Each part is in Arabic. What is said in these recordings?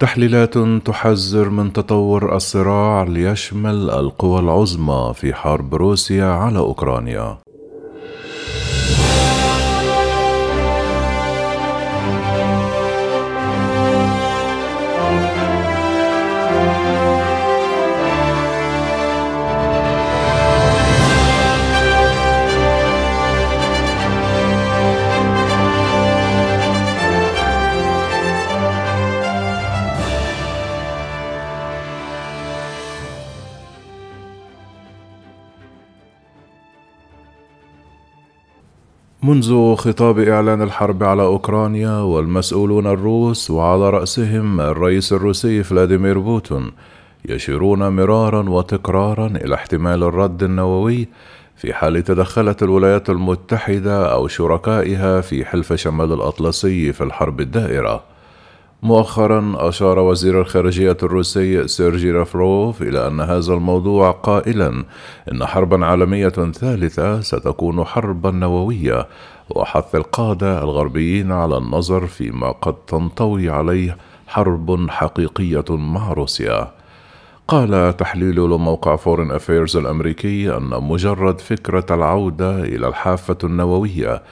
تحليلات تحذر من تطور الصراع ليشمل القوى العظمى في حرب روسيا على أوكرانيا. منذ خطاب إعلان الحرب على أوكرانيا والمسؤولون الروس وعلى رأسهم الرئيس الروسي فلاديمير بوتين يشيرون مرارا وتكرارا إلى احتمال الرد النووي في حال تدخلت الولايات المتحدة أو شركائها في حلف شمال الأطلسي في الحرب الدائرة. مؤخرا أشار وزير الخارجية الروسي سيرجي لافروف إلى أن هذا الموضوع قائلا إن حربا عالمية ثالثة ستكون حربا نووية وحث القادة الغربيين على النظر فيما قد تنطوي عليه حرب حقيقية مع روسيا. قال تحليل لموقع Foreign Affairs الأمريكي أن مجرد فكرة العودة إلى الحافة النووية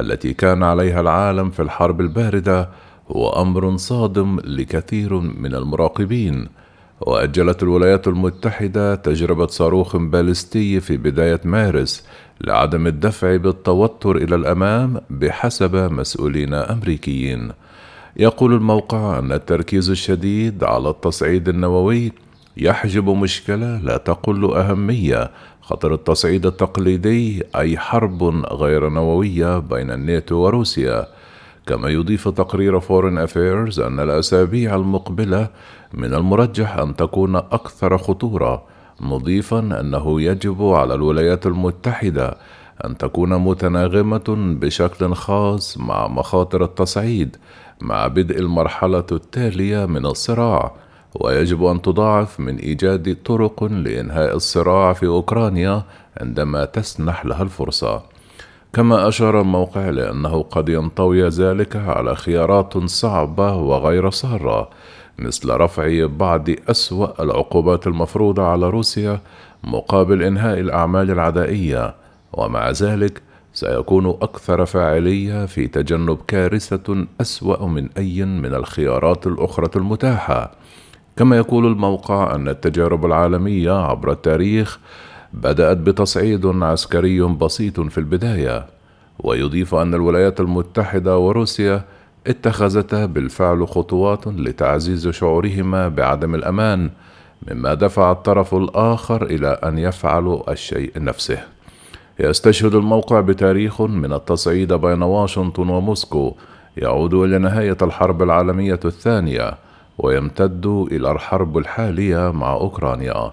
التي كان عليها العالم في الحرب الباردة هو أمر صادم لكثير من المراقبين. وأجلت الولايات المتحدة تجربة صاروخ باليستي في بداية مارس لعدم الدفع بالتوتر إلى الأمام بحسب مسؤولين أمريكيين. يقول الموقع أن التركيز الشديد على التصعيد النووي يحجب مشكلة لا تقل أهمية. خطر التصعيد التقليدي أي حرب غير نووية بين الناتو وروسيا. كما يضيف تقرير Foreign Affairs أن الأسابيع المقبلة من المرجح أن تكون أكثر خطورة مضيفا أنه يجب على الولايات المتحدة أن تكون متناغمة بشكل خاص مع مخاطر التصعيد مع بدء المرحلة التالية من الصراع ويجب أن تضاعف من إيجاد طرق لإنهاء الصراع في أوكرانيا عندما تسنح لها الفرصة. كما أشار الموقع لأنه قد ينطوي ذلك على خيارات صعبة وغير سارة مثل رفع بعض أسوأ العقوبات المفروضة على روسيا مقابل إنهاء الأعمال العدائية ومع ذلك سيكون أكثر فاعلية في تجنب كارثة أسوأ من أي من الخيارات الأخرى المتاحة. كما يقول الموقع أن التجارب العالمية عبر التاريخ بدأت بتصعيد عسكري بسيط في البداية ويضيف أن الولايات المتحدة وروسيا اتخذتا بالفعل خطوات لتعزيز شعورهما بعدم الأمان مما دفع الطرف الآخر إلى أن يفعلوا الشيء نفسه. يستشهد الموقع بتاريخ من التصعيد بين واشنطن وموسكو يعود إلى نهاية الحرب العالمية الثانية ويمتد إلى الحرب الحالية مع أوكرانيا.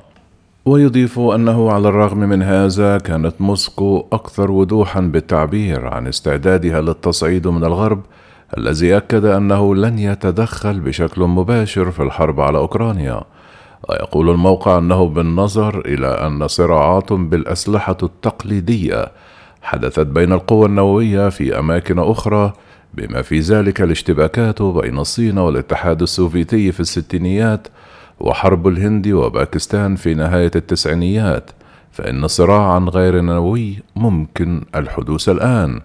ويضيف أنه على الرغم من هذا كانت موسكو أكثر وضوحا بالتعبير عن استعدادها للتصعيد من الغرب الذي أكد أنه لن يتدخل بشكل مباشر في الحرب على أوكرانيا. ويقول الموقع أنه بالنظر إلى أن صراعات بالأسلحة التقليدية حدثت بين القوى النووية في أماكن أخرى بما في ذلك الاشتباكات بين الصين والاتحاد السوفيتي في الستينيات وحرب الهند وباكستان في نهاية التسعينيات فإن صراعا غير نووي ممكن الحدوث الآن.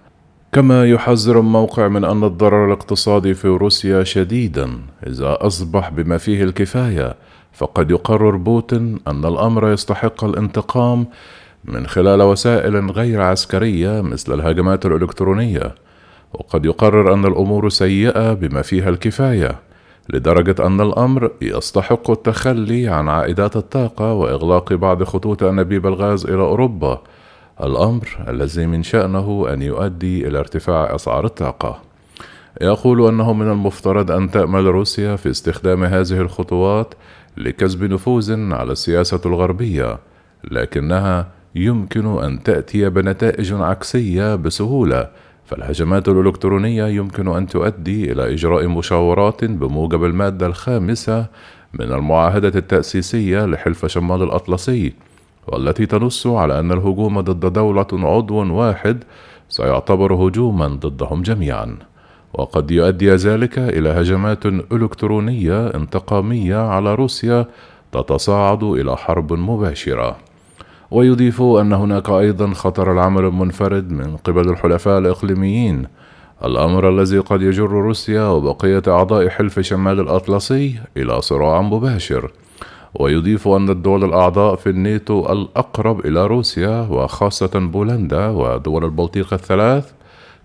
كما يحذر الموقع من أن الضرر الاقتصادي في روسيا شديدا إذا أصبح بما فيه الكفاية فقد يقرر بوتين أن الأمر يستحق الانتقام من خلال وسائل غير عسكرية مثل الهجمات الإلكترونية. وقد يقرر أن الأمور سيئة بما فيها الكفاية. لدرجة أن الأمر يستحق التخلي عن عائدات الطاقة وإغلاق بعض خطوط أنابيب الغاز إلى أوروبا. الأمر الذي من شأنه أن يؤدي إلى ارتفاع أسعار الطاقة. يقول أنه من المفترض أن تأمل روسيا في استخدام هذه الخطوات لكسب نفوذ على السياسة الغربية لكنها يمكن أن تأتي بنتائج عكسية بسهولة فالهجمات الإلكترونية يمكن أن تؤدي إلى إجراء مشاورات بموجب المادة الخامسة من المعاهدة التأسيسية لحلف شمال الأطلسي والتي تنص على أن الهجوم ضد دولة عضو واحد سيعتبر هجوما ضدهم جميعا. وقد يؤدي ذلك إلى هجمات إلكترونية انتقامية على روسيا تتصاعد إلى حرب مباشرة. ويضيف أن هناك أيضا خطر العمل المنفرد من قبل الحلفاء الإقليميين. الأمر الذي قد يجر روسيا وبقية أعضاء حلف شمال الأطلسي إلى صراع مباشر. ويضيف أن الدول الأعضاء في الناتو الأقرب إلى روسيا وخاصة بولندا ودول البلطيق الثلاث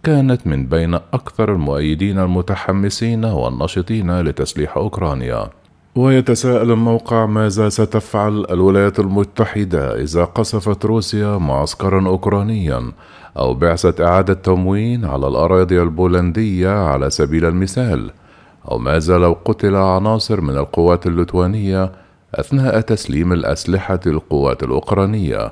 كانت من بين أكثر المؤيدين المتحمسين والنشطين لتسليح أوكرانيا. ويتساءل الموقع ماذا ستفعل الولايات المتحدة إذا قصفت روسيا معسكرا أوكرانيا أو بعثة إعادة تموين على الأراضي البولندية على سبيل المثال؟ أو ماذا لو قتل عناصر من القوات اللتوانية أثناء تسليم الأسلحة للقوات الأوكرانية؟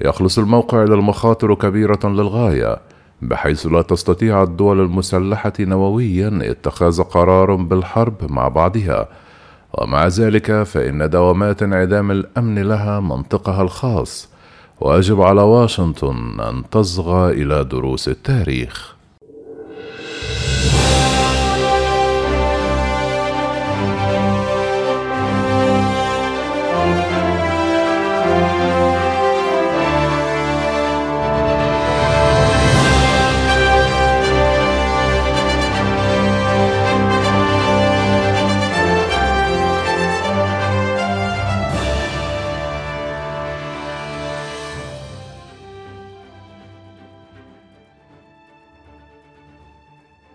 يخلص الموقع إلى المخاطر كبيرة للغاية بحيث لا تستطيع الدول المسلحة نوويا اتخاذ قرار بالحرب مع بعضها ومع ذلك فإن دوامات انعدام الأمن لها منطقها الخاص ويجب على واشنطن أن تصغى إلى دروس التاريخ.